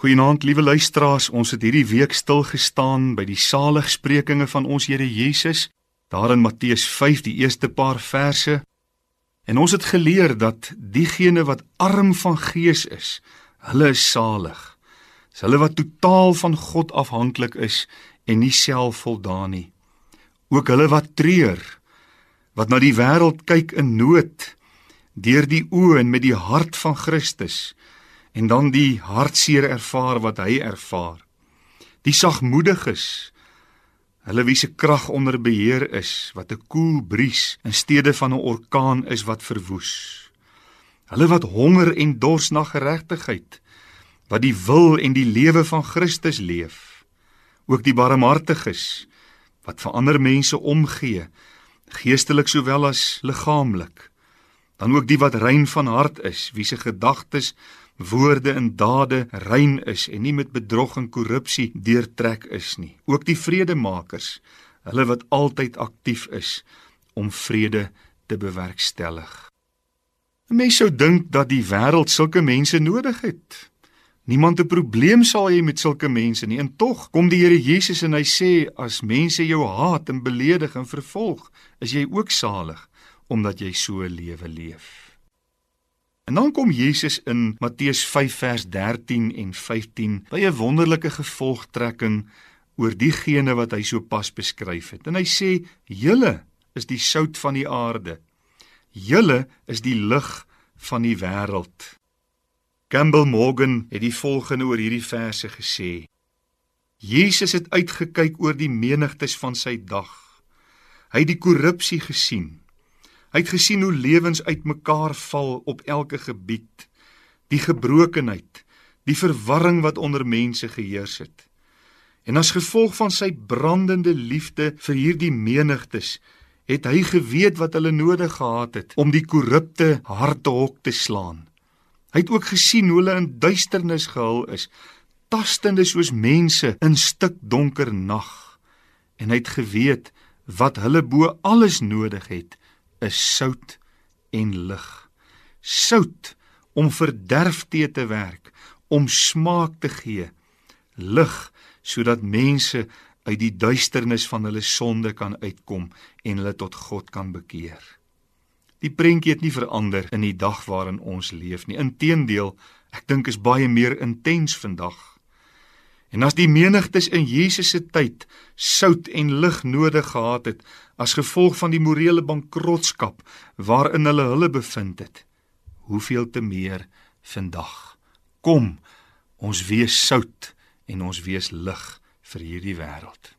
Goeienaand, liewe luisteraars. Ons het hierdie week stil gestaan by die saligsprekinge van ons Here Jesus, daar in Matteus 5, die eerste paar verse. En ons het geleer dat diegene wat arm van gees is, hulle is salig. Dis hulle wat totaal van God afhanklik is en nie self voldaan nie. Ook hulle wat treur, wat na die wêreld kyk in nood, deur die oë en met die hart van Christus en dan die hartseer ervaar wat hy ervaar. Die sagmoediges, hulle wie se krag onder beheer is, wat 'n koel bries in steede van 'n orkaan is wat verwoes. Hulle wat honger en dors na geregtigheid, wat die wil en die lewe van Christus leef. Ook die barmhartiges wat vir ander mense omgee, geestelik sowel as liggaamlik. Dan ook die wat rein van hart is, wie se gedagtes woorde en dade rein is en nie met bedrog en korrupsie deurtrek is nie. Ook die vredemakers, hulle wat altyd aktief is om vrede te bewerkstellig. 'n Mens sou dink dat die wêreld sulke mense nodig het. Niemand 'n probleem sal hê met sulke mense nie. En tog kom die Here Jesus en hy sê as mense jou haat en beledig en vervolg, is jy ook salig omdat jy so lewe leef. En dan kom Jesus in Matteus 5 vers 13 en 15 by 'n wonderlike gevolgtrekking oor diegene wat hy sopas beskryf het. En hy sê: "Julle is die sout van die aarde. Julle is die lig van die wêreld." Campbell Morgan het die volgende oor hierdie verse gesê: Jesus het uitgekyk oor die menigtes van sy dag. Hy het die korrupsie gesien. Hy het gesien hoe lewens uitmekaar val op elke gebied, die gebrokenheid, die verwarring wat onder mense geheers het. En as gevolg van sy brandende liefde vir hierdie menigtes, het hy geweet wat hulle nodig gehad het om die korrupte harte hok te slaan. Hy het ook gesien hoe hulle in duisternis gehul is, tastende soos mense in stik donker nag. En hy het geweet wat hulle bo alles nodig het is sout en lig. Sout om verderf te te werk, om smaak te gee. Lig sodat mense uit die duisternis van hulle sonde kan uitkom en hulle tot God kan bekeer. Die prentjie het nie verander in die dag waarin ons leef nie. Inteendeel, ek dink is baie meer intens vandag. En as die menigtes in Jesus se tyd sout en lig nodig gehad het as gevolg van die morele bankrotskap waarin hulle hulle bevind het, hoeveel te meer vandag. Kom, ons wees sout en ons wees lig vir hierdie wêreld.